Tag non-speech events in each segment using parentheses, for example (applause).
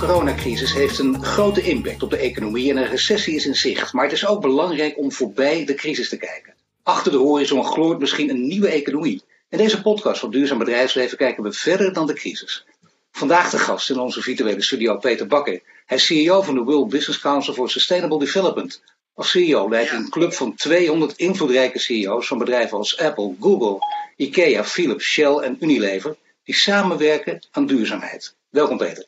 coronacrisis heeft een grote impact op de economie en een recessie is in zicht. Maar het is ook belangrijk om voorbij de crisis te kijken. Achter de horizon gloort misschien een nieuwe economie. In deze podcast van Duurzaam Bedrijfsleven kijken we verder dan de crisis. Vandaag de gast in onze virtuele studio Peter Bakker. Hij is CEO van de World Business Council for Sustainable Development. Als CEO leidt hij een club van 200 invloedrijke CEO's van bedrijven als Apple, Google, IKEA, Philips, Shell en Unilever, die samenwerken aan duurzaamheid. Welkom Peter.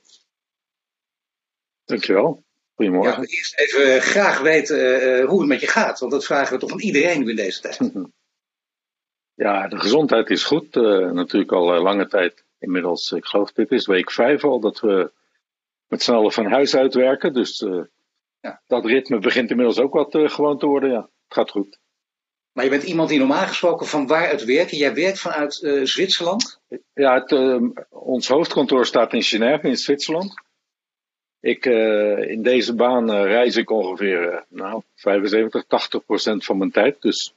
Dankjewel. Goedemorgen. Ja, eerst even graag weten uh, hoe het met je gaat, want dat vragen we toch van iedereen nu in deze tijd. (laughs) Ja, de gezondheid is goed. Uh, natuurlijk al uh, lange tijd inmiddels. Ik geloof dit is week vijf al dat we met z'n allen van huis uitwerken. Dus ja. dat ritme begint inmiddels ook wat gewoon te worden. Ja, het gaat goed. Maar je bent iemand die normaal gesproken van waaruit werken? Jij werkt vanuit Zwitserland? Ja, het, ons hoofdkantoor staat in Genève in Zwitserland. Ik, uh, in deze baan uh, reis ik ongeveer uh, nou, 75, 80 procent van mijn tijd. Dus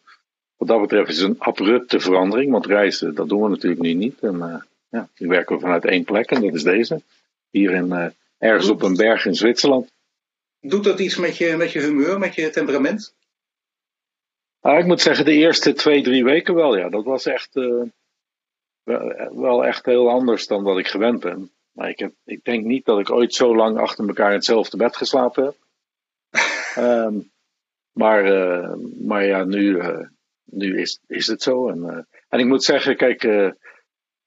wat dat betreft is het een abrupte verandering. Want reizen, dat doen we natuurlijk nu niet. En ja, nu werken we vanuit één plek en dat is deze. Hier in, ergens op een berg in Zwitserland. Doet dat iets met je, met je humeur, met je temperament? Ah, ik moet zeggen, de eerste twee, drie weken wel. Ja, dat was echt, wel, wel echt heel anders dan wat ik gewend ben. Maar ik, heb, ik denk niet dat ik ooit zo lang achter elkaar in hetzelfde bed geslapen heb. um, (laughs) maar, uh, maar ja, nu, uh, nu is, is het zo. En, uh, en ik moet zeggen, kijk,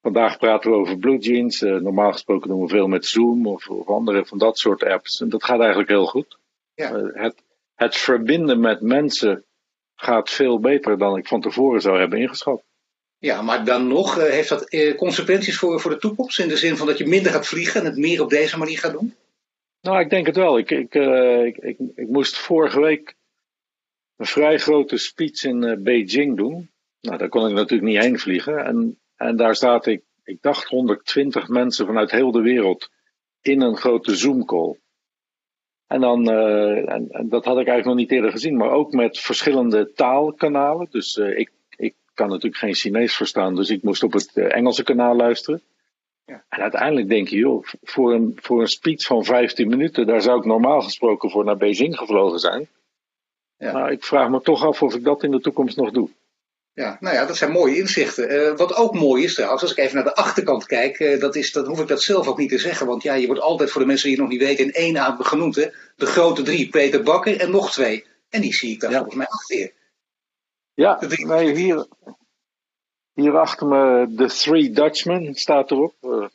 vandaag praten we over Blue Jeans. normaal gesproken doen we veel met Zoom of, of andere van dat soort apps. En dat gaat eigenlijk heel goed. Ja. het, het verbinden met mensen gaat veel beter dan ik van tevoren zou hebben ingeschat. Ja, maar dan nog, uh, heeft dat uh, consequenties voor, voor de toekomst? In de zin van dat je minder gaat vliegen en het meer op deze manier gaat doen? Nou, ik denk het wel. Ik, ik, uh, ik, ik, ik, moest vorige week een vrij grote speech in Beijing doen. Nou, daar kon ik natuurlijk niet heen vliegen. En, en daar zaten, ik, ik dacht, 120 mensen vanuit heel de wereld in een grote Zoom-call. En dan, en, en, dat had ik eigenlijk nog niet eerder gezien, maar ook met verschillende taalkanalen. Dus ik kan natuurlijk geen Chinees verstaan, dus ik moest op het eh, Engelse kanaal luisteren. Ja. En uiteindelijk denk je, joh, voor een, voor een speech van 15 minuten, daar zou ik normaal gesproken voor naar Beijing gevlogen zijn. Ja. Maar ik vraag me toch af of ik dat in de toekomst nog doe. Ja, nou ja, dat zijn mooie inzichten. Uh, wat ook mooi is trouwens, als ik even naar de achterkant kijk, uh, dat is, dan hoef ik dat zelf ook niet te zeggen. Want ja, je wordt altijd voor de mensen die het nog niet weten in één adem genoemd. Hè? De grote drie, Peter Bakker en nog twee. En die zie ik daar volgens mij achter ja, nee, hier, hier achter me The Three Dutchmen staat erop. Uh,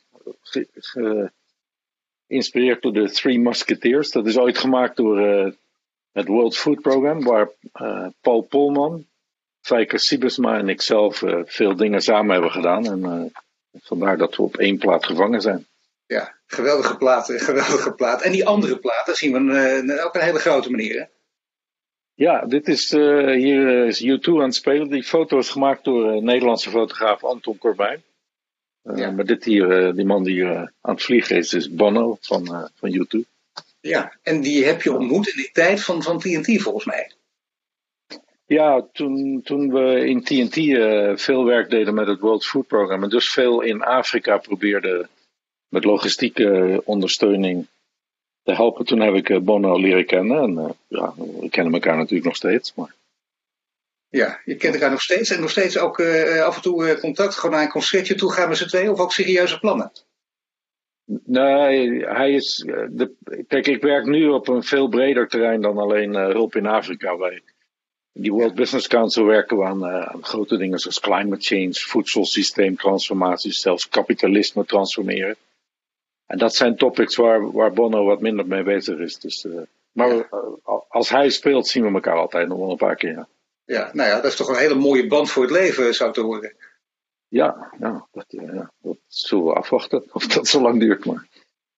geïnspireerd door de Three Musketeers. Dat is ooit gemaakt door uh, het World Food Program, waar uh, Paul Polman, Fijker Siebesma en ikzelf veel dingen samen hebben gedaan. En vandaar dat we op één plaat gevangen zijn. Ja, geweldige plaat, geweldige plaat. En die andere platen zien we op een hele grote manier. Hè? Ja, dit is uh, hier is U2 aan het spelen. Die foto is gemaakt door uh, Nederlandse fotograaf Anton Corbijn. Uh, ja. Maar dit hier, die man die hier aan het vliegen is, is Bono van, van U2. Ja, en die heb je ontmoet in die tijd van, van TNT volgens mij. Ja, toen, toen we in TNT veel werk deden met het World Food Program en dus veel in Afrika probeerden met logistieke ondersteuning te helpen. Toen heb ik eh, Bono leren kennen. En uh, ja, we kennen elkaar natuurlijk nog steeds. Maar... Ja, je kent elkaar nog steeds. En nog steeds ook uh, af en toe contact. Gewoon naar een concertje toe gaan met z'n twee. Of ook serieuze plannen? Nee, hij is. De, kijk, ik werk nu op een veel breder terrein dan alleen hulp in Afrika. Wij, die World Business Council werken we aan, aan grote dingen zoals climate change, voedselsysteemtransformaties, zelfs kapitalisme transformeren. En dat zijn topics waar, waar Bono wat minder mee bezig is. Dus, uh, maar ja. als hij speelt, zien we elkaar altijd nog wel een paar keer. Ja. ja, nou ja, dat is toch een hele mooie band voor het leven, zou te horen. Ja, ja, dat, ja, dat zullen we afwachten (laughs) of dat zo lang duurt. Maar.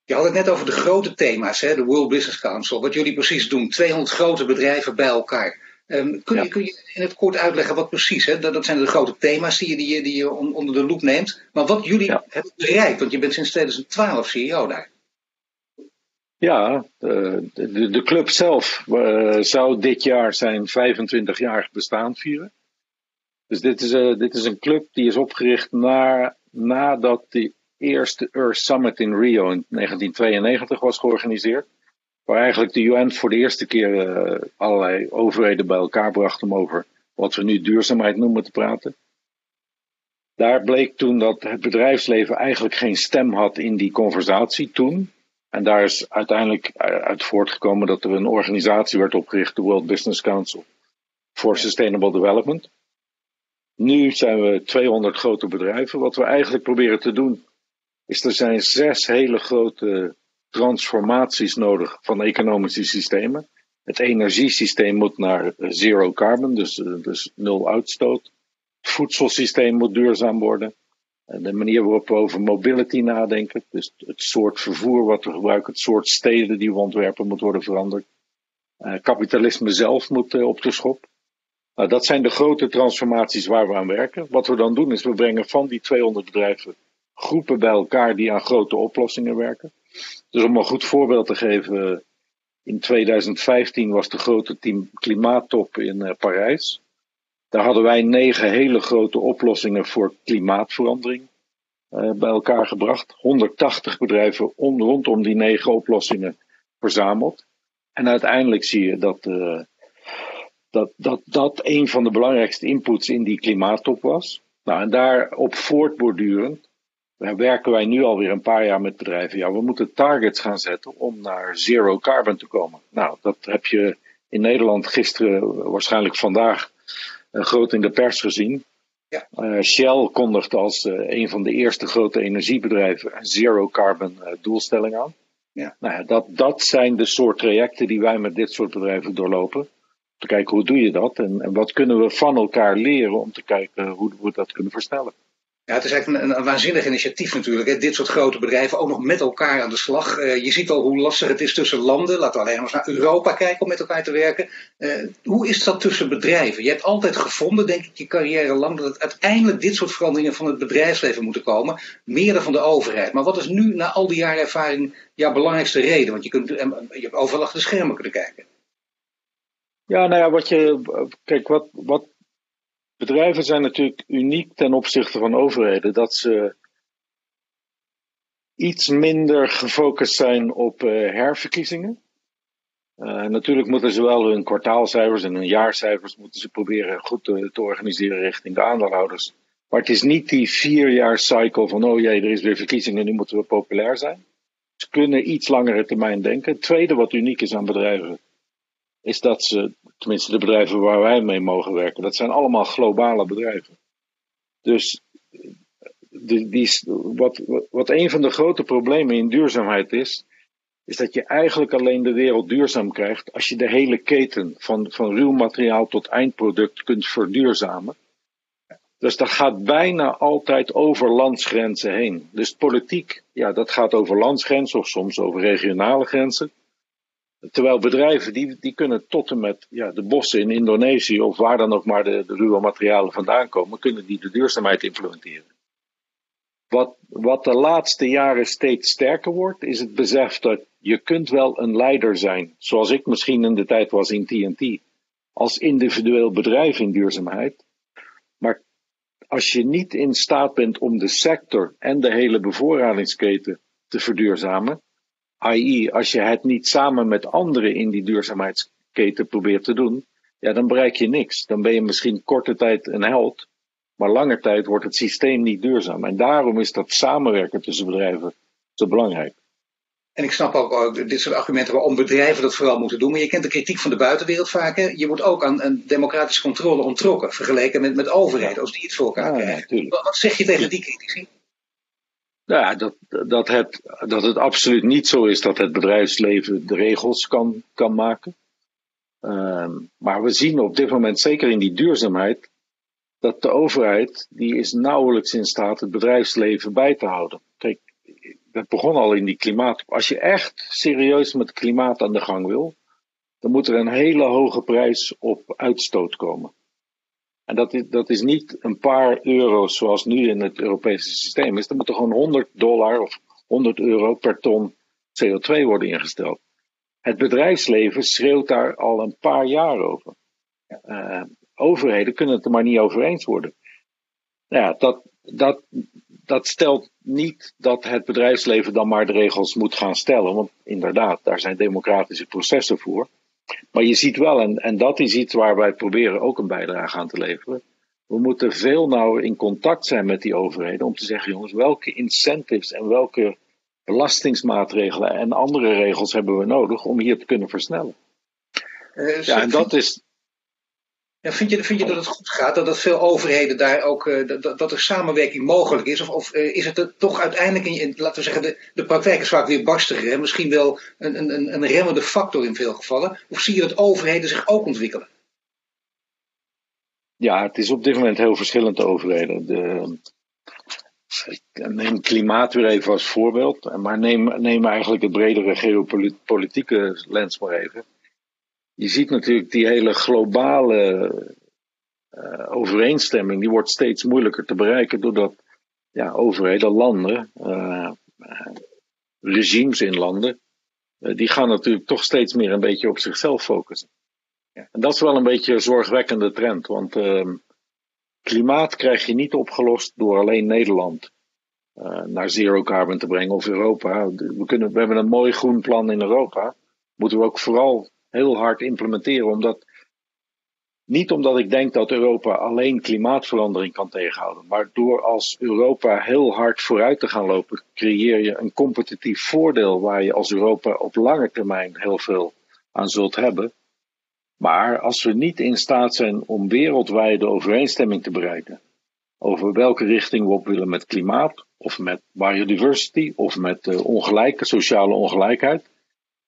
Je had het net over de grote thema's, hè, de World Business Council. Wat jullie precies doen, 200 grote bedrijven bij elkaar. Um, kun, je, kun, je, in het kort uitleggen wat precies? Hè? Dat, dat zijn de grote thema's die je, die, die je onder de loep neemt. Maar wat jullie ja. hebben bereikt, want je bent sinds 2012 CEO daar. Ja, de, de, de club zelf uh, zou dit jaar zijn 25 jaar bestaan vieren. Dus dit is, uh, dit is een club die is opgericht na, nadat die eerste Earth Summit in Rio in 1992 was georganiseerd. Waar eigenlijk de UN voor de eerste keer uh, allerlei overheden bij elkaar bracht om over wat we nu duurzaamheid noemen te praten. Daar bleek toen dat het bedrijfsleven eigenlijk geen stem had in die conversatie toen. En daar is uiteindelijk uit voortgekomen dat er een organisatie werd opgericht, de World Business Council for Sustainable Development. Nu zijn we 200 grote bedrijven. Wat we eigenlijk proberen te doen, is er zijn zes hele grote transformaties nodig van economische systemen. Het energiesysteem moet naar zero carbon, dus, dus nul uitstoot. Het voedselsysteem moet duurzaam worden. En de manier waarop we over mobility nadenken, dus het soort vervoer wat we gebruiken, het soort steden die we ontwerpen, moet worden veranderd. Uh, kapitalisme zelf moet op de schop. Nou, dat zijn de grote transformaties waar we aan werken. Wat we dan doen is we brengen van die 200 bedrijven groepen bij elkaar die aan grote oplossingen werken. Dus om een goed voorbeeld te geven, in 2015 was de grote team klimaattop in uh, Parijs. Daar hadden wij negen hele grote oplossingen voor klimaatverandering uh, bij elkaar gebracht. 180 bedrijven om, rondom die negen oplossingen verzameld. En uiteindelijk zie je dat, uh, dat, dat dat een van de belangrijkste inputs in die klimaattop was. Nou, en daarop voortbordurend werken wij nu alweer een paar jaar met bedrijven. Ja, we moeten targets gaan zetten om naar zero carbon te komen. Nou, dat heb je in Nederland gisteren, waarschijnlijk vandaag, uh, groot in de pers gezien. Ja. Uh, Shell kondigt als uh, een van de eerste grote energiebedrijven een zero carbon doelstelling aan. Ja. Nou ja, dat, dat zijn de soort trajecten die wij met dit soort bedrijven doorlopen. Om te kijken hoe doe je dat en, en wat kunnen we van elkaar leren om te kijken hoe we dat kunnen versnellen. Ja, het is eigenlijk een, een, waanzinnig initiatief natuurlijk. Hè. Dit soort grote bedrijven ook nog met elkaar aan de slag. Uh, je ziet al hoe lastig het is tussen landen. Laten we alleen maar eens naar Europa kijken om met elkaar te werken. Uh, hoe is dat tussen bedrijven? Je hebt altijd gevonden, denk ik, je carrière lang, dat het uiteindelijk dit soort veranderingen van het bedrijfsleven moeten komen. Meer dan van de overheid. Maar wat is nu, na al die jaren ervaring, jouw belangrijkste reden? Want je, kunt, je hebt overal achter de schermen kunnen kijken. Ja, nou ja, wat je. Kijk, wat, wat bedrijven zijn natuurlijk uniek ten opzichte van overheden. Dat ze iets minder gefocust zijn op uh, herverkiezingen. Uh, natuurlijk moeten ze wel hun kwartaalcijfers en hun jaarcijfers moeten ze proberen goed te, te, organiseren richting de aandeelhouders. Maar het is niet die vier cycle van oh jee, er is weer verkiezingen, nu moeten we populair zijn. Ze kunnen iets langere termijn denken. Het tweede wat uniek is aan bedrijven, is dat ze, tenminste de bedrijven waar wij mee mogen werken, dat zijn allemaal globale bedrijven. Dus die, wat, wat een van de grote problemen in duurzaamheid is, is dat je eigenlijk alleen de wereld duurzaam krijgt als je de hele keten van, van ruw materiaal tot eindproduct kunt verduurzamen. Dus dat gaat bijna altijd over landsgrenzen heen. Dus politiek, ja, dat gaat over landsgrenzen of soms over regionale grenzen. Terwijl bedrijven die, die kunnen tot en met ja, de bossen in Indonesië of waar dan ook maar de, de ruwe materialen vandaan komen, kunnen die de duurzaamheid implementeren. Wat, wat de laatste jaren steeds sterker wordt, is het besef dat je kunt wel een leider zijn, zoals ik misschien in de tijd was in TNT, als individueel bedrijf in duurzaamheid. Maar als je niet in staat bent om de sector en de hele bevoorradingsketen te verduurzamen, I.e., als je het niet samen met anderen in die duurzaamheidsketen probeert te doen, ja, dan bereik je niks. Dan ben je misschien korte tijd een held, maar lange tijd wordt het systeem niet duurzaam. En daarom is dat samenwerken tussen bedrijven zo belangrijk. En ik snap ook dit soort argumenten waarom bedrijven dat vooral moeten doen. Maar je kent de kritiek van de buitenwereld vaak. Hè? Je wordt ook aan een democratische controle ontrokken. Vergeleken met, met overheden, als die iets voor elkaar krijgen. wat zeg je tegen die critici? Nou ja, dat, dat, het, dat het absoluut niet zo is dat het bedrijfsleven de regels kan, kan maken. Uh, maar we zien op dit moment, zeker in die duurzaamheid, dat de overheid, die is nauwelijks in staat het bedrijfsleven bij te houden. Kijk, dat begon al in die klimaat. Als je echt serieus met klimaat aan de gang wil, dan moet er een hele hoge prijs op uitstoot komen. En dat is, dat is niet een paar euro's zoals nu in het Europese systeem is. Er moet er gewoon 100 dollar of 100 euro per ton CO2 worden ingesteld. Het bedrijfsleven schreeuwt daar al een paar jaar over. Uh, overheden kunnen het er maar niet over eens worden. Nou ja, dat, dat, dat stelt niet dat het bedrijfsleven dan maar de regels moet gaan stellen. Want inderdaad, daar zijn democratische processen voor. Maar je ziet wel, en, en dat is iets waar wij proberen ook een bijdrage aan te leveren. We moeten veel nauwer in contact zijn met die overheden om te zeggen, jongens, welke incentives en welke belastingsmaatregelen en andere regels hebben we nodig om hier te kunnen versnellen. Uh, ja, en dat is, vind, je, vind je dat het goed gaat, dat, dat veel overheden daar ook, uh, dat, dat er samenwerking mogelijk is? Of, of uh, is het toch uiteindelijk, in, laten we zeggen, de, de praktijk is vaak weer barstiger en misschien wel een, een, een remmende factor in veel gevallen? Of zie je dat overheden zich ook ontwikkelen? Ja, het is op dit moment heel verschillend, de overheden. De, neem klimaat weer even als voorbeeld, maar neem, neem eigenlijk het bredere geopolitieke lens maar even je ziet natuurlijk die hele globale uh, overeenstemming, die wordt steeds moeilijker te bereiken doordat ja, overheden, landen, uh, regimes in landen, die gaan natuurlijk toch steeds meer een beetje op zichzelf focussen. Ja. En dat is wel een beetje een zorgwekkende trend, want ehm, klimaat krijg je niet opgelost door alleen Nederland naar zero carbon te brengen of Europa. We, kunnen, we hebben een mooi groen plan in Europa. Moeten we ook vooral heel hard implementeren. Omdat, niet omdat ik denk dat Europa alleen klimaatverandering kan tegenhouden. Maar door als Europa heel hard vooruit te gaan lopen, creëer je een competitief voordeel waar je als Europa op lange termijn heel veel aan zult hebben. Maar als we niet in staat zijn om wereldwijde overeenstemming te bereiken over welke richting we op willen met klimaat, of met biodiversity, of met uh, ongelijke sociale ongelijkheid,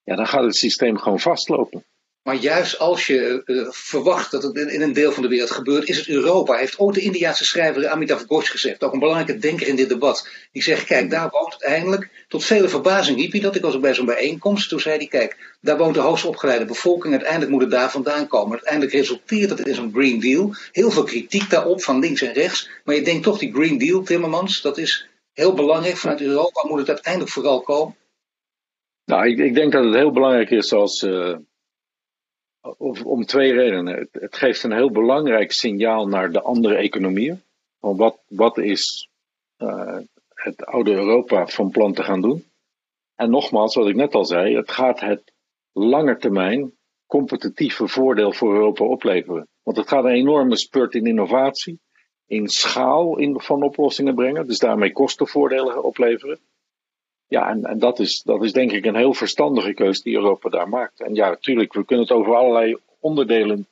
ja, dan gaat het systeem gewoon vastlopen. Maar juist als je uh, verwacht dat het in een deel van de wereld gebeurt, is het Europa. Heeft ook de Indiaanse schrijver Amitav Ghosh gezegd, ook een belangrijke denker in dit debat. Die zegt, kijk, daar woont uiteindelijk, tot vele verbazing riep hij dat, ik was ook bij zo'n bijeenkomst, toen zei hij, kijk, daar woont de hoogst opgeleide bevolking, uiteindelijk moet het daar vandaan komen. Uiteindelijk resulteert het in zo'n Green Deal. Heel veel kritiek daarop, van links en rechts. Maar je denkt toch, die Green Deal, Timmermans, dat is heel belangrijk. Vanuit Europa moet het uiteindelijk vooral komen. Nou, ik, ik, denk dat het heel belangrijk is als. Uh, om twee redenen. Het, geeft een heel belangrijk signaal naar de andere economieën. Van wat, wat is uh, het oude Europa van plan te gaan doen? En nogmaals, wat ik net al zei, het gaat het lange termijn competitieve voordeel voor Europa opleveren. Want het gaat een enorme spurt in innovatie, in schaal in, van oplossingen brengen, dus daarmee kostenvoordelen opleveren. Ja, en, dat, is, dat is denk ik een heel verstandige keuze die Europa daar maakt. En ja, natuurlijk, we kunnen het over allerlei onderdelen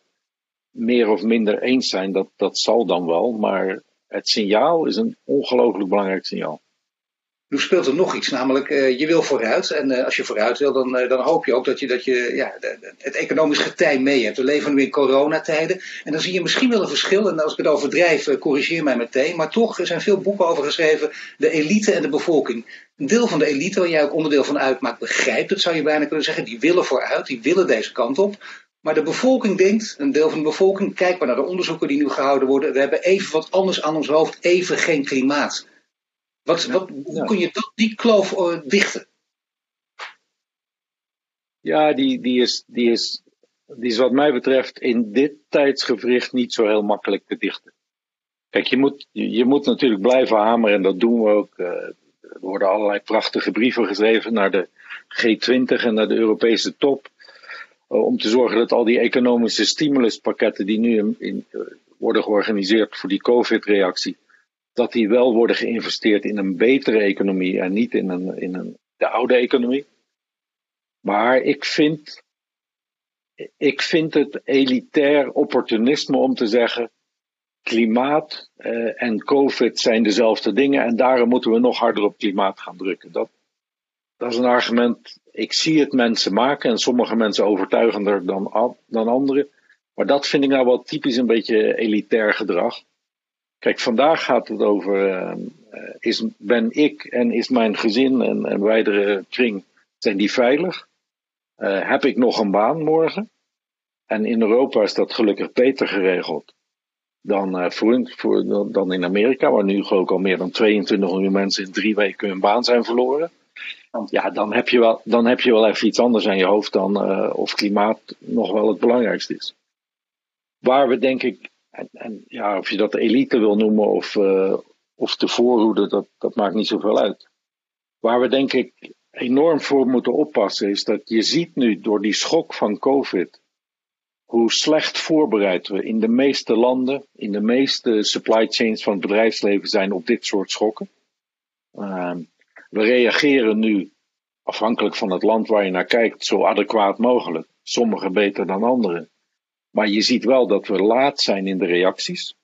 meer of minder eens zijn. Dat, dat zal dan wel. Maar het signaal is een ongelooflijk belangrijk signaal. Nu speelt er nog iets, namelijk uh, je wil vooruit. En uh, als je vooruit wil, dan, uh, dan hoop je ook dat je, dat je ja, het economisch getij mee hebt. We leven nu in coronatijden. En dan zie je misschien wel een verschil. En als ik het overdrijf, corrigeer mij meteen. Maar toch er zijn veel boeken over geschreven. De elite en de bevolking. Een deel van de elite, waar jij ook onderdeel van uitmaakt, begrijpt het, zou je bijna kunnen zeggen. Die willen vooruit, die willen deze kant op. Maar de bevolking denkt, een deel van de bevolking, kijk maar naar de onderzoeken die nu gehouden worden. We hebben even wat anders aan ons hoofd, even geen klimaat. Wat, wat, hoe kun je dat, die kloof uh, dichten? Ja, die, die, is, die, is, die is wat mij betreft in dit tijdsgevricht niet zo heel makkelijk te dichten. Kijk, je moet, je moet natuurlijk blijven hameren en dat doen we ook. Uh, er worden allerlei prachtige brieven geschreven naar de G20 en naar de Europese top. Uh, om te zorgen dat al die economische stimuluspakketten die nu in, in, worden georganiseerd voor die COVID-reactie, dat die wel worden geïnvesteerd in een betere economie en niet in, een, in een, de oude economie. Maar ik vind, ik vind het elitair opportunisme om te zeggen: klimaat eh, en COVID zijn dezelfde dingen en daarom moeten we nog harder op klimaat gaan drukken. Dat, dat is een argument. Ik zie het mensen maken en sommige mensen overtuigender dan, dan anderen. Maar dat vind ik nou wel typisch een beetje elitair gedrag. Kijk, vandaag gaat het over: uh, is, ben ik en is mijn gezin en, en wijdere kring, zijn die veilig? Uh, heb ik nog een baan morgen? En in Europa is dat gelukkig beter geregeld dan, uh, voor, voor, dan in Amerika, waar nu ook al meer dan 22 miljoen mensen in drie weken hun baan zijn verloren. Ja, dan heb je wel, dan heb je wel even iets anders aan je hoofd dan of klimaat nog wel het belangrijkste is. Waar we denk ik en, ja, of je dat elite wil noemen of, uh, of de voorhoede, dat, dat maakt niet zoveel uit. Waar we denk ik enorm voor moeten oppassen is dat je ziet nu door die schok van COVID hoe slecht voorbereid we in de meeste landen, in de meeste supply chains van het bedrijfsleven zijn op dit soort schokken. Ehm, we reageren nu, afhankelijk van het land waar je naar kijkt, zo adequaat mogelijk. Sommige beter dan andere. Maar je ziet wel dat we laat zijn in de reacties.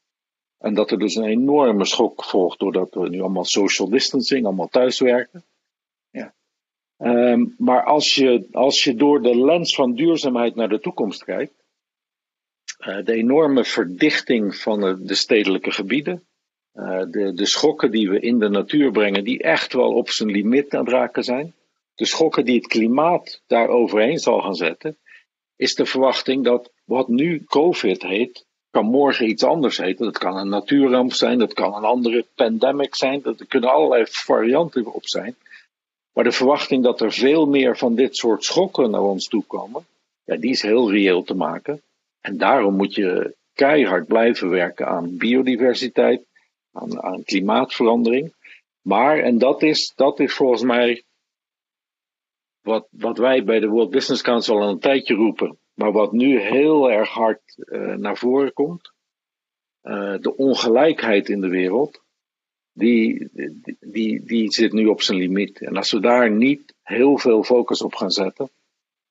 En dat er dus een enorme schok volgt doordat we nu allemaal social distancing, allemaal thuiswerken. Ja. Ehm, maar als je, als je door de lens van duurzaamheid naar de toekomst kijkt, uh, de enorme verdichting van de, de stedelijke gebieden, uh, de, de schokken die we in de natuur brengen, die echt wel op zijn limiet aan het raken zijn, de schokken die het klimaat daar overheen zal gaan zetten, is de verwachting dat wat nu COVID heet, kan morgen iets anders heten. Dat kan een natuurramp zijn, dat kan een andere pandemic zijn, dat, er kunnen allerlei varianten op zijn. Maar de verwachting dat er veel meer van dit soort schokken naar ons toe komen, ja, die is heel reëel te maken. En daarom moet je keihard blijven werken aan biodiversiteit, aan, aan klimaatverandering. Maar, en dat is, dat is volgens mij wat, wat wij bij de World Business Council al een tijdje roepen, maar wat nu heel erg hard uh, naar voren komt. Uh, de ongelijkheid in de wereld, die, die, die zit nu op zijn limiet. En als we daar niet heel veel focus op gaan zetten,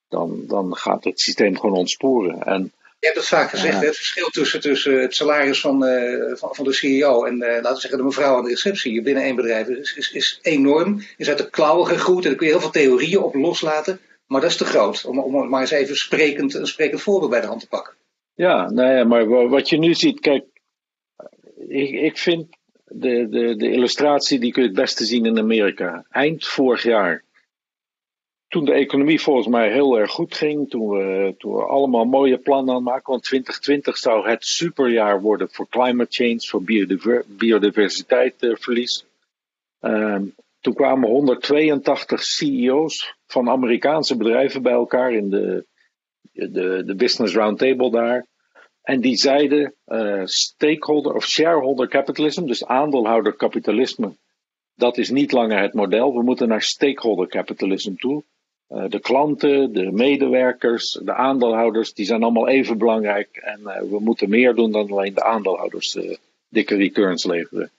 dan, dan gaat het systeem gewoon ontsporen. En je hebt het vaak gezegd, ja. het verschil tussen, tussen het salaris van, uh, van, van, de CEO en uh, laten we zeggen de mevrouw aan de receptie binnen één bedrijf is, is, is enorm. Is uit de klauwen gegroeid en daar kun je heel veel theorieën op loslaten. Maar dat is te groot, om, om maar eens even sprekend, een sprekend voorbeeld bij de hand te pakken. Ja, nou ja, maar wat je nu ziet, kijk, ik, ik vind de, de, de illustratie die kun je het beste zien in Amerika. Eind vorig jaar toen de economie volgens mij heel erg goed ging, toen we, toen allemaal mooie plannen aan want 2020 zou het superjaar worden voor climate change, voor biodiver, biodiversiteitsverlies. Uh, toen kwamen 182 CEO's van Amerikaanse bedrijven bij elkaar in de, de, de Business Roundtable daar. En die zeiden uh, stakeholder of shareholder capitalism, dus aandeelhouderkapitalisme, dat is niet langer het model. We moeten naar stakeholder capitalism toe. Uh, de klanten, de medewerkers, de aandeelhouders, die zijn allemaal even belangrijk. En uh, we moeten meer doen dan alleen de aandeelhouders uh, dikke returns leveren.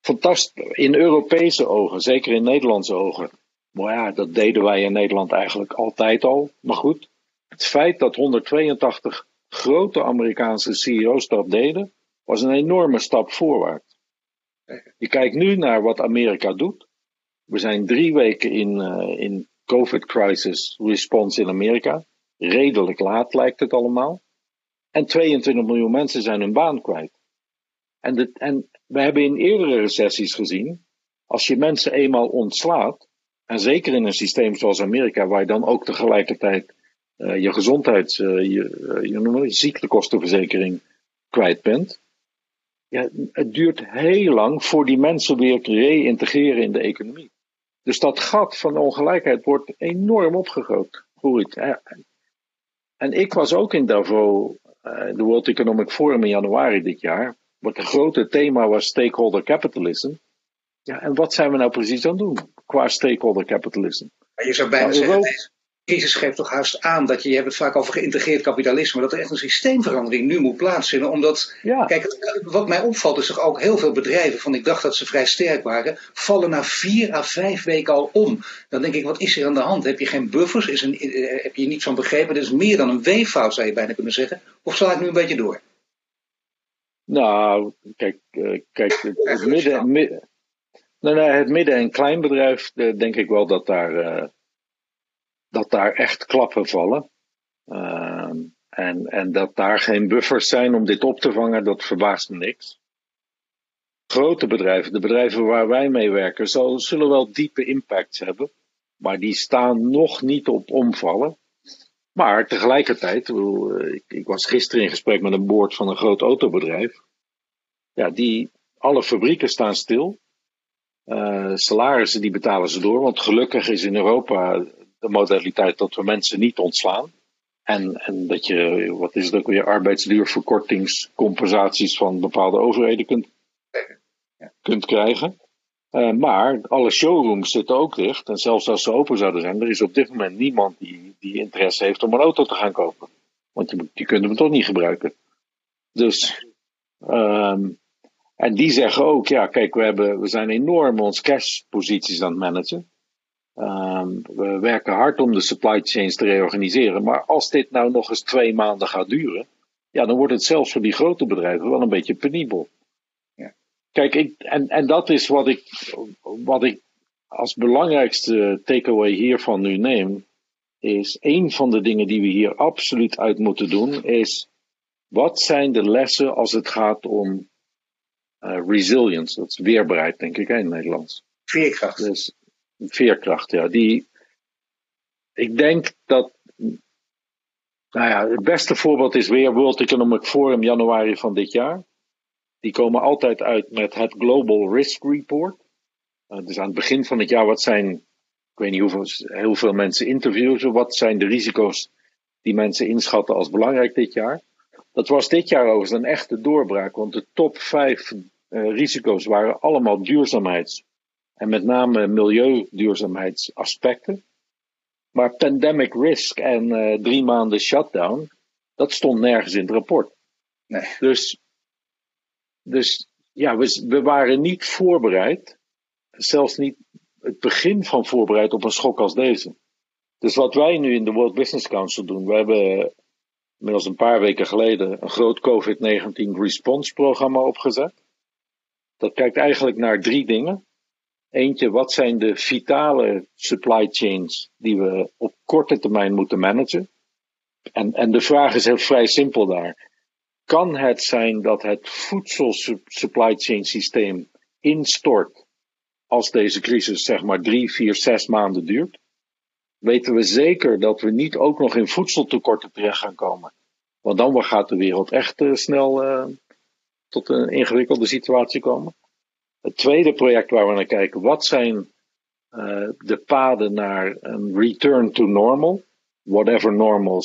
Fantastisch. In Europese ogen, zeker in Nederlandse ogen. Maar ja, dat deden wij in Nederland eigenlijk altijd al. Maar goed, het feit dat 182 grote Amerikaanse CEO's dat deden, was een enorme stap voorwaarts. Je kijkt nu naar wat Amerika doet. We zijn drie weken in, in COVID-crisis response in Amerika. Redelijk laat lijkt het allemaal. En 22 miljoen mensen zijn hun baan kwijt. En, en we hebben in eerdere recessies gezien, als je mensen eenmaal ontslaat, en zeker in een systeem zoals Amerika, waar je dan ook tegelijkertijd uh, je gezondheids, uh, je, je, je ziektekostenverzekering kwijt bent. Ja, het duurt heel lang voor die mensen weer te reïntegreren in de economie. Dus dat gat van ongelijkheid wordt enorm opgegroot. En ik was ook in Davos, de World Economic Forum in januari dit jaar. Wat het grote thema was stakeholder capitalism. Ja, en wat zijn we nou precies aan het doen qua stakeholder capitalism? je zou bijna nou, zeggen, crisis geeft toch haast aan dat je, je hebt het vaak over geïntegreerd kapitalisme, dat er echt een systeemverandering nu moet plaatsvinden. Omdat, ja. kijk, wat mij opvalt is toch ook heel veel bedrijven, van ik dacht dat ze vrij sterk waren, vallen na vier à vijf weken al om. Dan denk ik, wat is er aan de hand? Heb je geen buffers? Is een, eh, heb je niets van begrepen? Dat is meer dan een weeffout, zou je bijna kunnen zeggen. Of sla ik nu een beetje door? Nou, kijk, uh, kijk het, het midden, midden, nee, nee, het midden- en kleinbedrijf, denk ik wel dat daar. Uh, dat daar echt klappen vallen. Uh, en, en dat daar geen buffers zijn om dit op te vangen, dat verbaast me niks. Grote bedrijven, de bedrijven waar wij mee werken, zullen wel diepe impacts hebben. Maar die staan nog niet op omvallen. Maar tegelijkertijd, ik, ik was gisteren in gesprek met een boord van een groot autobedrijf. Ja, die, alle fabrieken staan stil. Uh, salarissen die betalen ze door, want gelukkig is in Europa de modaliteit dat we mensen niet ontslaan. En, en dat je, wat is het ook weer, arbeidsduurverkortingscompensaties van bepaalde overheden kunt. Ja. kunt krijgen. Uh, maar alle showrooms zitten ook dicht. En zelfs als ze open zouden zijn, er is op dit moment niemand die, die interesse heeft om een auto te gaan kopen. Want die, die kunnen we toch niet gebruiken. Dus, um, en die zeggen ook, ja, kijk, we, hebben, we zijn enorm ons cashposities aan het managen. Um, we werken hard om de supply chains te reorganiseren. Maar als dit nou nog eens twee maanden gaat duren, ja, dan wordt het zelfs voor die grote bedrijven wel een beetje penibel. Ja. Kijk, ik, en, en dat is wat ik, wat ik als belangrijkste takeaway hiervan nu neem. Is een van de dingen die we hier absoluut uit moeten doen, is wat zijn de lessen als het gaat om uh, resilience? Dat is weerbaarheid, denk ik, in het Nederlands. Veerkracht. Dus, veerkracht, ja. Die, ik denk dat. Nou ja, het beste voorbeeld is weer World Economic Forum januari van dit jaar. Die komen altijd uit met het Global Risk Report. Dus aan het begin van het jaar, wat zijn, ik weet niet hoeveel, heel veel mensen interviewen, wat zijn de risico's die mensen inschatten als belangrijk dit jaar. Dat was dit jaar overigens een echte doorbraak, want de top vijf uh, risico's waren allemaal duurzaamheids- en met name milieuduurzaamheidsaspecten. Maar pandemic risk en uh, drie maanden shutdown, dat stond nergens in het rapport. Nee. Dus, dus ja, we, we waren niet voorbereid, zelfs niet het begin van voorbereid op een schok als deze. Dus wat wij nu in de World Business Council doen, we hebben inmiddels een paar weken geleden een groot COVID-19 response programma opgezet. Dat kijkt eigenlijk naar drie dingen. Eentje, wat zijn de vitale supply chains die we op korte termijn moeten managen? En, en de vraag is heel vrij simpel daar. Kan het zijn dat het voedsel supply chain systeem instort als deze crisis zeg maar drie, vier, zes maanden duurt? Weten we zeker dat we niet ook nog in voedseltekorten terecht gaan komen? Want dan gaat de wereld echt uh, snel uh, tot een ingewikkelde situatie komen. Het tweede project waar we naar kijken, wat zijn uh, de paden naar een return to normal? Whatever normal